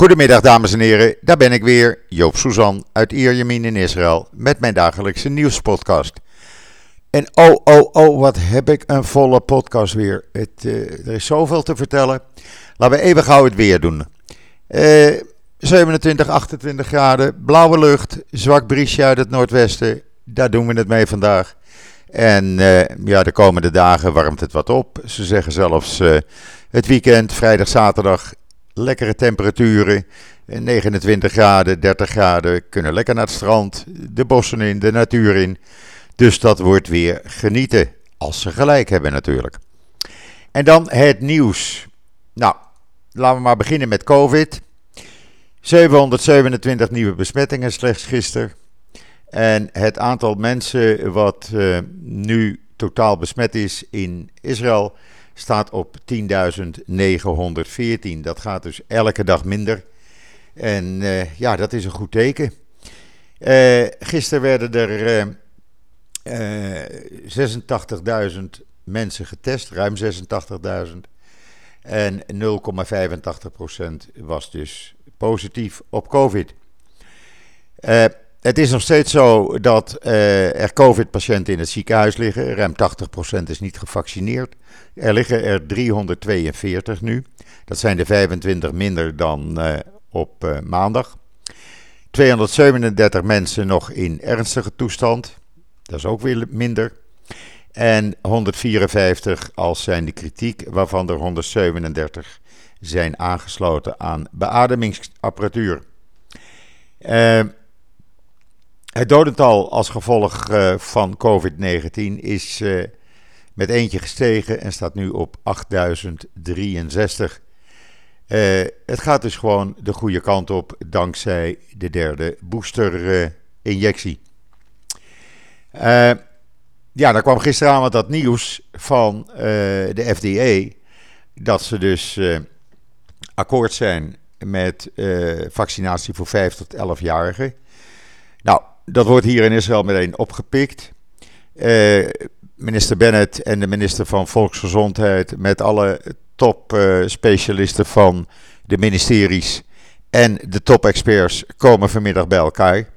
Goedemiddag dames en heren, daar ben ik weer, Joop Suzan uit Ierjemien in Israël met mijn dagelijkse nieuwspodcast. En oh, oh, oh, wat heb ik een volle podcast weer. Het, uh, er is zoveel te vertellen. Laten we even gauw het weer doen. Uh, 27, 28 graden, blauwe lucht, zwak briesje uit het noordwesten. Daar doen we het mee vandaag. En uh, ja, de komende dagen warmt het wat op. Ze zeggen zelfs uh, het weekend, vrijdag, zaterdag, lekkere temperaturen. 29 graden, 30 graden. Kunnen lekker naar het strand, de bossen in, de natuur in. Dus dat wordt weer genieten. Als ze gelijk hebben natuurlijk. En dan het nieuws. Nou, laten we maar beginnen met COVID. 727 nieuwe besmettingen slechts gisteren. En het aantal mensen wat uh, nu totaal besmet is in Israël staat op 10.914. Dat gaat dus elke dag minder. En uh, ja, dat is een goed teken. Uh, gisteren werden er 86.000 mensen getest, ruim 86.000. En 0,85% was dus positief op COVID. Het is nog steeds zo dat uh, er COVID-patiënten in het ziekenhuis liggen. Ruim 80% is niet gevaccineerd. Er liggen er 342 nu. Dat zijn de 25 minder dan uh, op uh, maandag. 237 mensen nog in ernstige toestand. Dat is ook weer minder. En 154 als zijn de kritiek, waarvan er 137 zijn aangesloten aan beademingsapparatuur. Uh, het dodental als gevolg uh, van COVID-19 is uh, met eentje gestegen en staat nu op 8063. Uh, het gaat dus gewoon de goede kant op dankzij de derde booster-injectie. ja, daar kwam gisteravond dat nieuws van de FDA dat ze dus akkoord zijn met vaccinatie voor 5 tot 11-jarigen. Nou, dat wordt hier in Israël meteen opgepikt. Uh, minister Bennett en de minister van Volksgezondheid met alle topspecialisten uh, van de ministeries en de top-experts komen vanmiddag bij elkaar.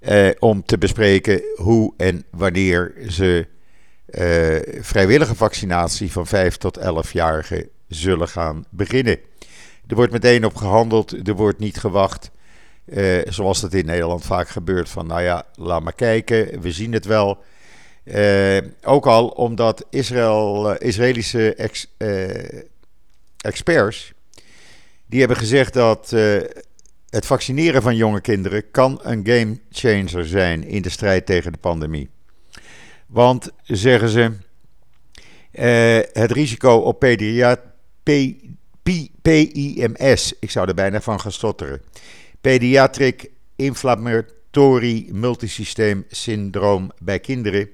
Uh, om te bespreken hoe en wanneer ze vrijwillige vaccinatie van 5 tot 11-jarigen zullen gaan beginnen. Er wordt meteen op gehandeld, er wordt niet gewacht. Uh, zoals dat in Nederland vaak gebeurt. Van nou ja, laat maar kijken, we zien het wel. Uh, ook al omdat Israël, uh, Israëlische ex, experts. die hebben gezegd dat het vaccineren van jonge kinderen. kan een game changer zijn in de strijd tegen de pandemie. Want zeggen ze. het risico op PIMS, ik zou er bijna van gaan stotteren Pediatric Inflammatory Multisysteem Syndroom bij kinderen.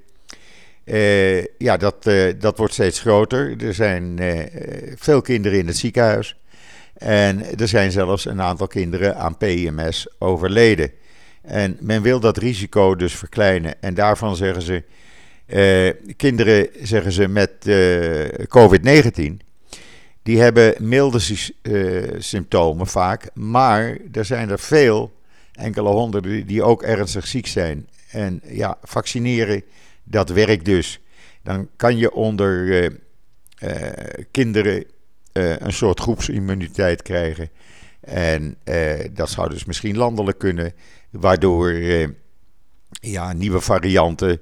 Uh, ja, dat, uh, dat wordt steeds groter. Er zijn uh, veel kinderen in het ziekenhuis. En er zijn zelfs een aantal kinderen aan PMS overleden. En men wil dat risico dus verkleinen. En daarvan zeggen ze. kinderen, zeggen ze, met COVID-19 die hebben milde uh, symptomen vaak, maar er zijn er veel, enkele honderden, die ook ernstig ziek zijn. En ja, vaccineren, dat werkt dus. Dan kan je onder uh, uh, kinderen een soort groepsimmuniteit krijgen. En dat zou dus misschien landelijk kunnen, waardoor ja, nieuwe varianten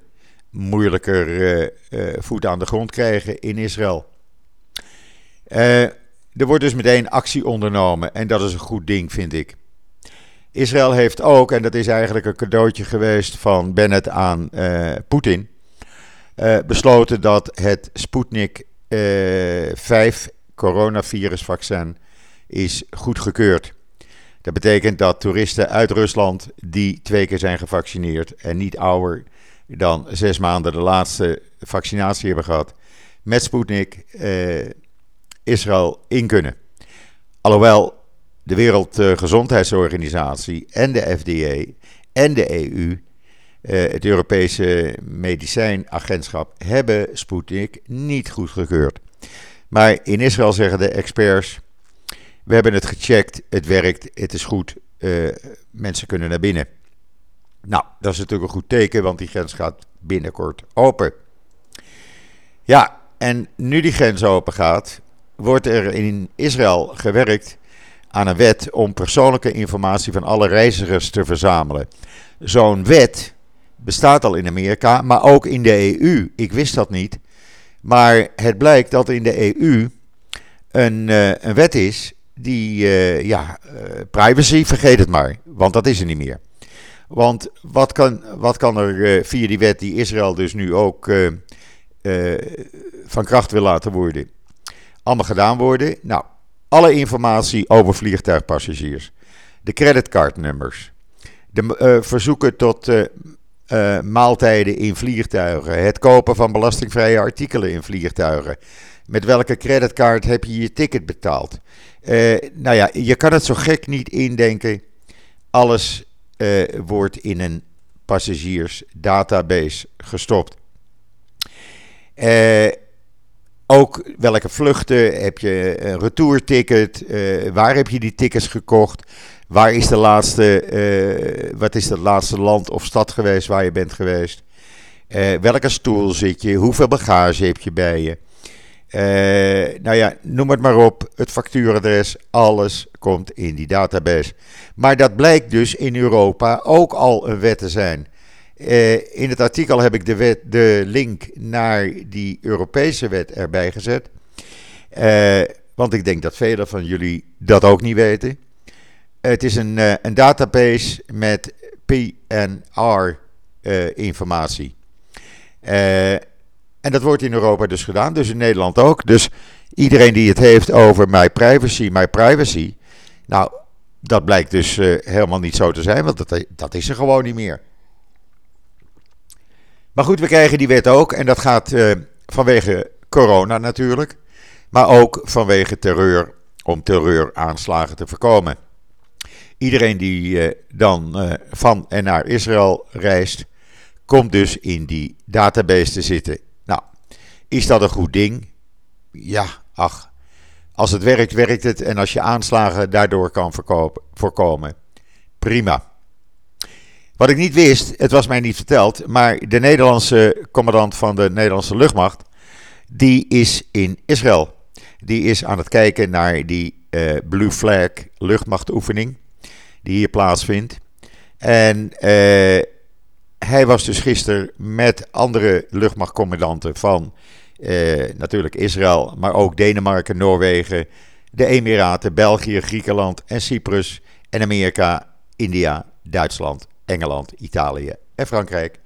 moeilijker voet aan de grond krijgen in Israël. Uh, er wordt dus meteen actie ondernomen en dat is een goed ding, vind ik. Israël heeft ook, en dat is eigenlijk een cadeautje geweest van Bennett aan uh, Poetin, uh, besloten dat het Sputnik 5 coronavirusvaccin is goedgekeurd. Dat betekent dat toeristen uit Rusland die twee keer zijn gevaccineerd en niet ouder dan zes maanden de laatste vaccinatie hebben gehad met Sputnik Israël in kunnen. Alhoewel de Wereldgezondheidsorganisatie en de FDA en de EU, eh, het Europese Medicijnagentschap, hebben Sputnik niet goedgekeurd. Maar in Israël zeggen de experts, We hebben het gecheckt, het werkt, het is goed, mensen kunnen naar binnen. Nou, dat is natuurlijk een goed teken, want die grens gaat binnenkort open. Ja, en nu die grens open gaat, wordt er in Israël gewerkt aan een wet om persoonlijke informatie van alle reizigers te verzamelen. Zo'n wet bestaat al in Amerika, maar ook in de EU. Ik wist dat niet. Maar het blijkt dat in de EU een, uh, een wet is die, uh, ja, uh, privacy, vergeet het maar, want dat is er niet meer. Want wat kan, wat kan er via die wet die Israël dus nu ook van kracht wil laten worden, allemaal gedaan worden? Nou, alle informatie over vliegtuigpassagiers, de creditcardnummers, de verzoeken tot uh, maaltijden in vliegtuigen, het kopen van belastingvrije artikelen in vliegtuigen. Met welke creditcard heb je je ticket betaald? Nou ja, je kan het zo gek niet indenken. Alles wordt in een passagiersdatabase gestopt. Ook welke vluchten heb je een retourticket? waar heb je die tickets gekocht? Waar is de laatste, uh, wat is het laatste land of stad geweest waar je bent geweest? Uh, welke stoel zit je? Hoeveel bagage heb je bij je? Nou ja, noem het maar op. Het factuuradres, alles komt in die database. Maar dat blijkt dus in Europa ook al een wet te zijn. In het artikel heb ik de, de link naar die Europese wet erbij gezet. want ik denk dat velen van jullie dat ook niet weten. Het is een, uh, een database met PNR-informatie. Eh, en dat wordt in Europa dus gedaan, dus in Nederland ook. Dus iedereen die het heeft over my privacy, my privacy. Nou, dat blijkt dus helemaal niet zo te zijn, want dat, dat is er gewoon niet meer. Maar goed, we krijgen die wet ook. En dat gaat uh, vanwege corona natuurlijk. Maar ook vanwege terreur, om terreuraanslagen te voorkomen. Iedereen die uh, dan uh, van en naar Israël reist, komt dus in die database te zitten. Nou, is dat een goed ding? Ja, ach. Als het werkt, werkt het. En als je aanslagen daardoor kan voorkomen, prima. Wat ik niet wist, het was mij niet verteld, maar de Nederlandse commandant van de Nederlandse luchtmacht, die is in Israël. Die is aan het kijken naar die uh, Blue Flag luchtmachtoefening die hier plaatsvindt. En uh, hij was dus gisteren met andere luchtmachtcommandanten van uh, natuurlijk Israël, maar ook Denemarken, Noorwegen, de Emiraten, België, Griekenland en Cyprus en Amerika, India, Duitsland, Engeland, Italië en Frankrijk.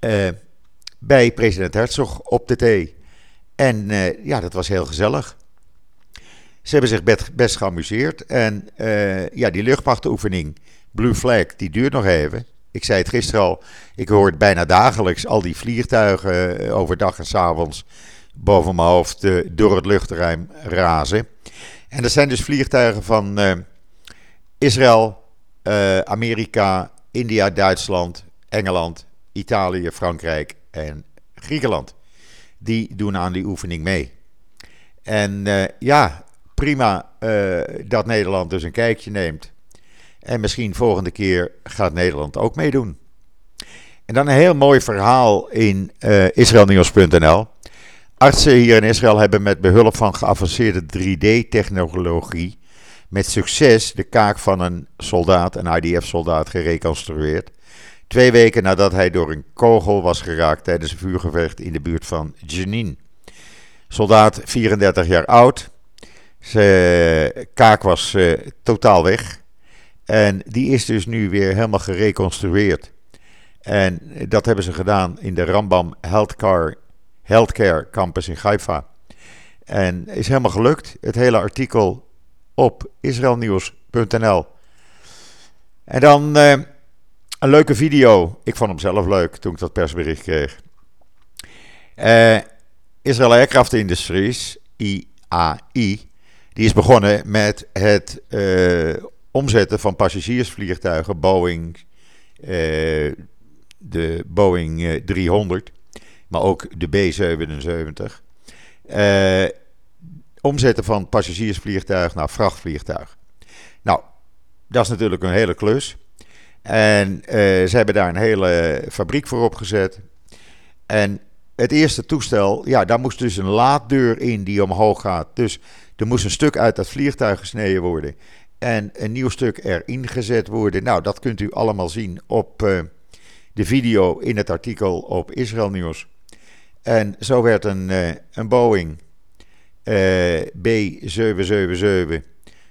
Uh, bij president Herzog op de thee. En ja, dat was heel gezellig. Ze hebben zich best, geamuseerd. En uh, ja, die luchtmachtoefening, Blue Flag, die duurt nog even. Ik zei het gisteren al, ik hoor het bijna dagelijks, al die vliegtuigen overdag en s avonds boven mijn hoofd door het luchtruim razen. En dat zijn dus vliegtuigen van Israël, Amerika, India, Duitsland, Engeland, Italië, Frankrijk en Griekenland. Die doen aan die oefening mee. En ja, prima uh, dat Nederland dus een kijkje neemt. En misschien volgende keer gaat Nederland ook meedoen. En dan een heel mooi verhaal in uh, eh, israelnieuws.nl. Artsen hier in Israël hebben met behulp van geavanceerde 3D-technologie met succes de kaak van een soldaat, een IDF-soldaat, gereconstrueerd. Twee weken nadat hij door een kogel was geraakt tijdens een vuurgevecht in de buurt van Jenin. Soldaat 34 jaar oud, zijn kaak was uh, totaal weg. En die is dus nu weer helemaal gereconstrueerd. En dat hebben ze gedaan in de Rambam Healthcare, Healthcare Campus in Haifa. En is helemaal gelukt. Het hele artikel op israelnieuws.nl. En dan uh, een leuke video. Ik vond hem zelf leuk toen ik dat persbericht kreeg. Uh, Israel Aircraft Industries, IAI, die is begonnen met het uh, omzetten van passagiersvliegtuigen, Boeing, de Boeing 300, maar ook de B-77, uh, omzetten van passagiersvliegtuig naar vrachtvliegtuig. Nou, dat is natuurlijk een hele klus. En uh, ze hebben daar een hele fabriek voor opgezet. En het eerste toestel, ja, daar moest dus een laaddeur in die omhoog gaat. Dus er moest een stuk uit dat vliegtuig gesneden worden. En een nieuw stuk erin gezet worden. Nou, dat kunt u allemaal zien op uh, de video in het artikel op Israël Nieuws. En zo werd een, uh, een Boeing uh, B777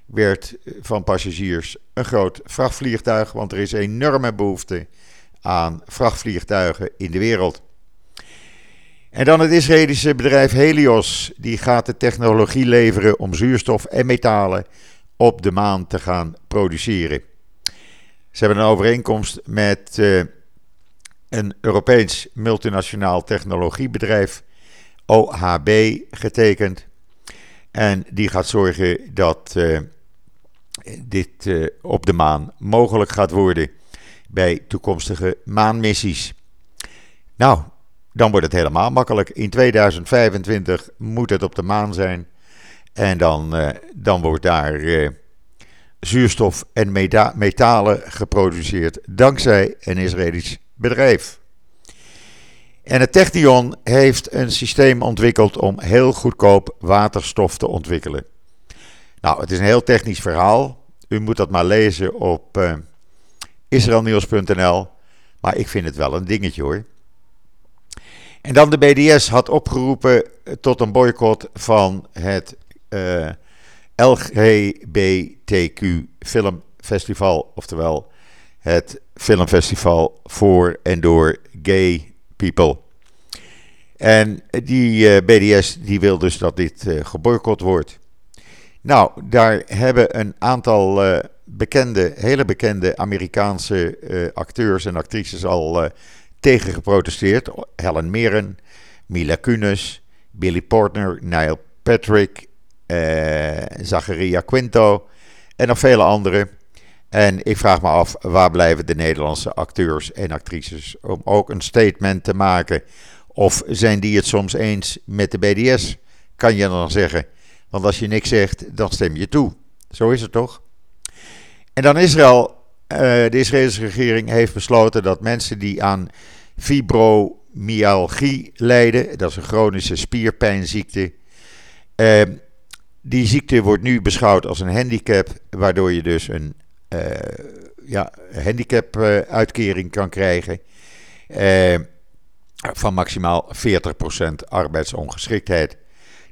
werd van passagiers een groot vrachtvliegtuig, want er is enorme behoefte aan vrachtvliegtuigen in de wereld. En dan het Israëlische bedrijf Helios, die gaat de technologie leveren om zuurstof en metalen op de maan te gaan produceren. Ze hebben een overeenkomst met uh, een Europees multinationaal technologiebedrijf, OHB, getekend. En die gaat zorgen dat uh, dit uh, op de maan mogelijk gaat worden bij toekomstige maanmissies. Nou, dan wordt het helemaal makkelijk. In 2025 moet het op de maan zijn. En dan, uh, dan wordt daar zuurstof en meta metalen geproduceerd dankzij een Israëlisch bedrijf. En het Technion heeft een systeem ontwikkeld om heel goedkoop waterstof te ontwikkelen. Nou, het is een heel technisch verhaal. U moet dat maar lezen op uh, israelnieuws.nl. Maar ik vind het wel een dingetje hoor. En dan de BDS had opgeroepen tot een boycott van het uh, LGBTQ Filmfestival. Oftewel het filmfestival voor en door gay people. En die uh, BDS die wil dus dat dit uh, geboycott wordt. Nou, daar hebben een aantal uh, bekende, hele bekende Amerikaanse acteurs en actrices al tegen geprotesteerd. Helen Mirren, Mila Kunis, Billy Portner, Neil Patrick, Zacharia Quinto en nog vele anderen. En ik vraag me af, waar blijven de Nederlandse acteurs en actrices om ook een statement te maken? Of zijn die het soms eens met de BDS? Kan je dan zeggen. Want als je niks zegt, dan stem je toe. Zo is het toch? En dan Israël. Uh, de Israëlische regering heeft besloten dat mensen die aan fibromyalgie lijden, dat is een chronische spierpijnziekte, uh, die ziekte wordt nu beschouwd als een handicap, waardoor je dus een ja, handicap-uitkering kan krijgen van maximaal 40% arbeidsongeschiktheid.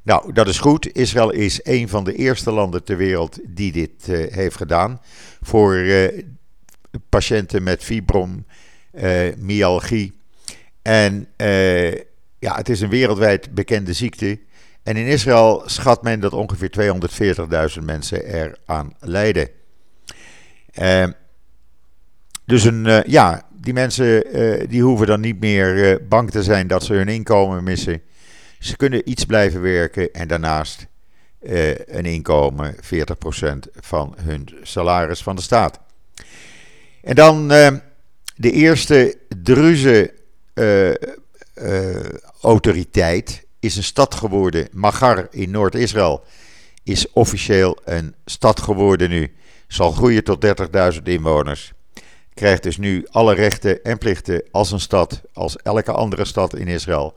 Nou, dat is goed. Israël is een van de eerste landen ter wereld die dit heeft gedaan. Voor patiënten met fibromyalgie. Uh, en ja, het is een wereldwijd bekende ziekte. En in Israël schat men dat ongeveer 240.000 mensen eraan lijden. Dus een, ja, die mensen uh, die hoeven dan niet meer uh, bang te zijn dat ze hun inkomen missen. Ze kunnen iets blijven werken en daarnaast een inkomen 40% van hun salaris van de staat. En dan de eerste Druze autoriteit is een stad geworden. Magar in Noord-Israël is officieel een stad geworden nu. Zal groeien tot 30.000 inwoners krijgt dus nu alle rechten en plichten als een stad, als elke andere stad in Israël.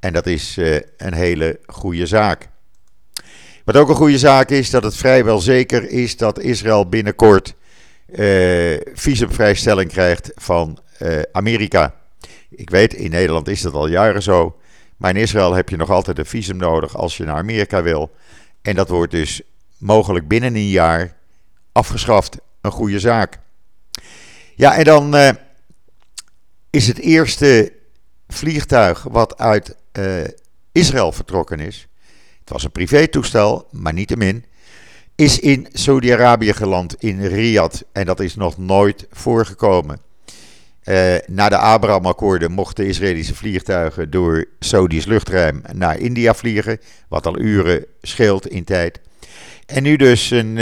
En dat is uh, een hele goede zaak. Wat ook een goede zaak is, dat het vrijwel zeker is dat Israël binnenkort uh, visumvrijstelling krijgt van uh, Amerika. Ik weet, in Nederland is dat al jaren zo. Maar in Israël heb je nog altijd een visum nodig als je naar Amerika wil. En dat wordt dus mogelijk binnen een jaar afgeschaft. Een goede zaak. Ja, en dan uh, is het eerste vliegtuig wat uit uh, Israël vertrokken is. Het was een privétoestel, maar niettemin. Is in Saudi-Arabië geland, in Riyadh. En dat is nog nooit voorgekomen. Uh, na de Abraham-akkoorden mochten Israëlische vliegtuigen door Saudi's luchtruim naar India vliegen. Wat al uren scheelt in tijd. En nu dus een,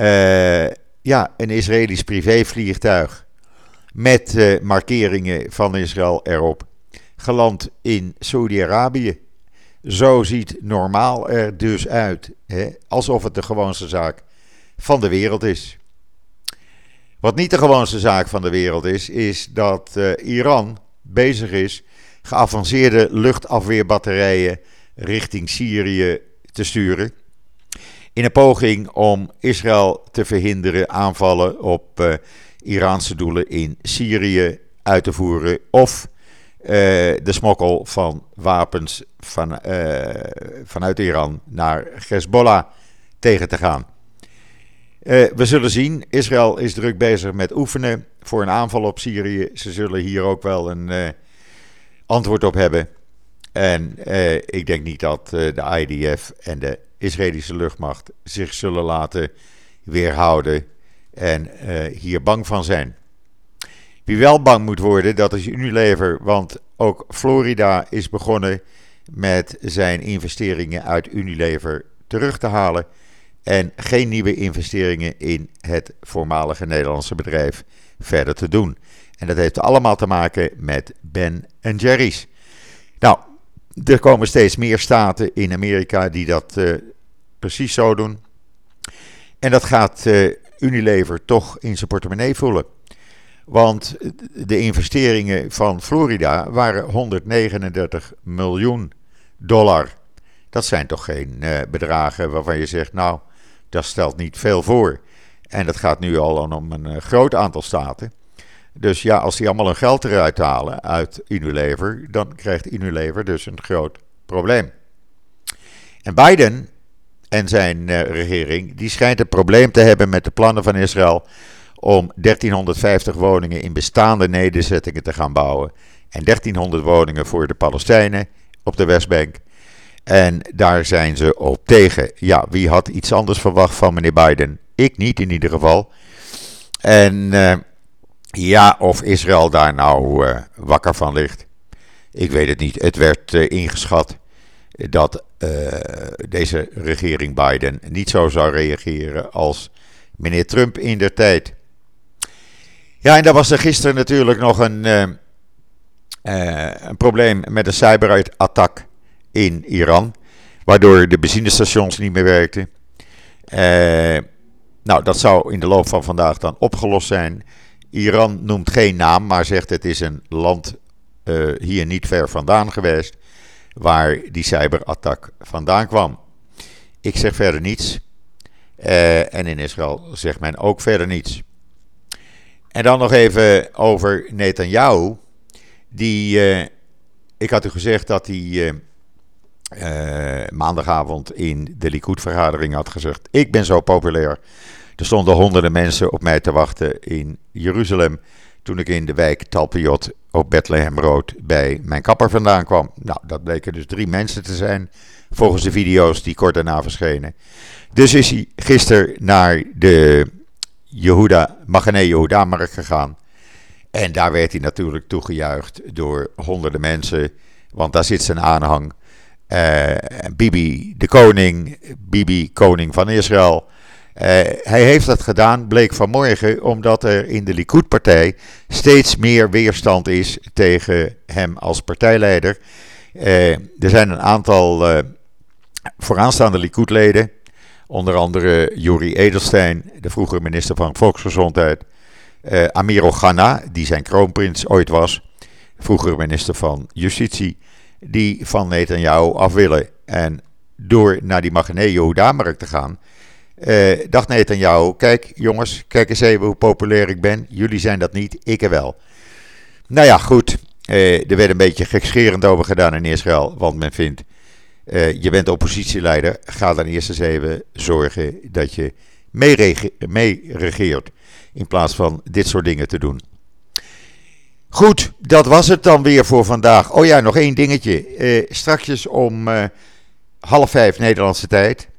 uh, ja, een Israëlisch privévliegtuig met uh, markeringen van Israël erop. Geland in Saudi-Arabië. Zo ziet normaal er dus uit. Hè? Alsof het de gewoonste zaak van de wereld is. Wat niet de gewoonste zaak van de wereld is, is dat uh, Iran bezig is geavanceerde luchtafweerbatterijen richting Syrië te sturen. In een poging om Israël te verhinderen aanvallen op uh, Iraanse doelen in Syrië uit te voeren. Of uh, de smokkel van wapens van, uh, vanuit Iran naar Hezbollah tegen te gaan. we zullen zien. Israël is druk bezig met oefenen voor een aanval op Syrië. Ze zullen hier ook wel een antwoord op hebben. En eh, ik denk niet dat eh, de IDF en de Israëlische luchtmacht zich zullen laten weerhouden en eh, hier bang van zijn. Wie wel bang moet worden, dat is Unilever, want ook Florida is begonnen met zijn investeringen uit Unilever terug te halen en geen nieuwe investeringen in het voormalige Nederlandse bedrijf verder te doen. En dat heeft allemaal te maken met Ben Jerry's. Nou, er komen steeds meer staten in Amerika die dat uh, precies zo doen. En dat gaat uh, Unilever toch in zijn portemonnee voelen. Want de investeringen van Florida waren 139 miljoen dollar. Dat zijn toch geen uh, bedragen waarvan je zegt, nou, dat stelt niet veel voor. En dat gaat nu al om een groot aantal staten. Dus ja, als die allemaal hun geld eruit halen uit Unilever, dan krijgt Unilever dus een groot probleem. En Biden en zijn uh, regering, die schijnt een probleem te hebben met de plannen van Israël om 1350 woningen in bestaande nederzettingen te gaan bouwen. En 1300 woningen voor de Palestijnen op de Westbank. En daar zijn ze op tegen. Ja, wie had iets anders verwacht van meneer Biden? Ik niet in ieder geval. En uh, ja, of Israël daar nou uh, wakker van ligt. Ik weet het niet. Het werd uh, ingeschat dat uh, deze regering Biden niet zo zou reageren als meneer Trump in der tijd. Ja, en dan was er gisteren natuurlijk nog een, een probleem met een cyberattack in Iran. Waardoor de benzinestations niet meer werkten. nou, dat zou in de loop van vandaag dan opgelost zijn. Iran noemt geen naam, maar zegt het is een land uh, hier niet ver vandaan geweest waar die cyberattack vandaan kwam. Ik zeg verder niets. Uh, en in Israël zegt men ook verder niets. En dan nog even over Netanyahu. Die, uh, ik had u gezegd dat hij maandagavond in de Likud-vergadering had gezegd: Ik ben zo populair er stonden honderden mensen op mij te wachten in Jeruzalem. Toen ik in de wijk Talpiot op Bethlehem Road bij mijn kapper vandaan kwam. Nou, dat bleken dus drie mensen te zijn. Volgens de video's die kort daarna verschenen. Dus is hij gisteren naar de Jehuda, Magane Yehuda-markt gegaan. En daar werd hij natuurlijk toegejuicht door honderden mensen. Want daar zit zijn aanhang. Uh, Bibi de koning, Bibi koning van Israël. Uh, hij heeft dat gedaan, bleek vanmorgen, omdat er in de Likud-partij steeds meer weerstand is tegen hem als partijleider. Uh, er zijn een aantal uh, vooraanstaande Likud-leden, onder andere Juri Edelstein, de vroegere minister van Volksgezondheid, Amir Ghana, die zijn kroonprins ooit was, vroegere minister van Justitie, die van Netanyahu af willen. En door naar die Magane Yehuda-markt te gaan uh, dacht jou, kijk jongens, kijk eens even hoe populair ik ben. Jullie zijn dat niet, ik er wel. Nou ja, goed. Uh, er werd een beetje gekscherend over gedaan in Israël, want men vindt, uh, je bent oppositieleider, ga dan eerst eens even zorgen dat je mee regeert, in plaats van dit soort dingen te doen. Goed, dat was het dan weer voor vandaag. Oh ja, nog één dingetje. Uh, strakjes om half vijf Nederlandse tijd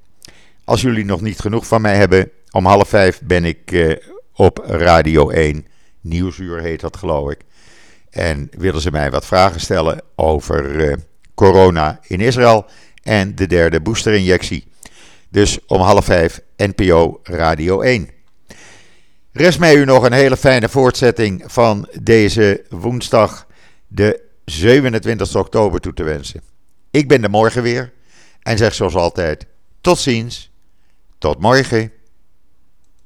als jullie nog niet genoeg van mij hebben, om half vijf ben ik uh, op Radio 1. Nieuwsuur heet dat, geloof ik. En willen ze mij wat vragen stellen over uh, corona in Israël en de derde boosterinjectie. Dus om half vijf NPO Radio 1. Rest mij u nog een hele fijne voortzetting van deze woensdag, de 27 oktober, toe te wensen. Ik ben er morgen weer en zeg zoals altijd: tot ziens, tot morgen.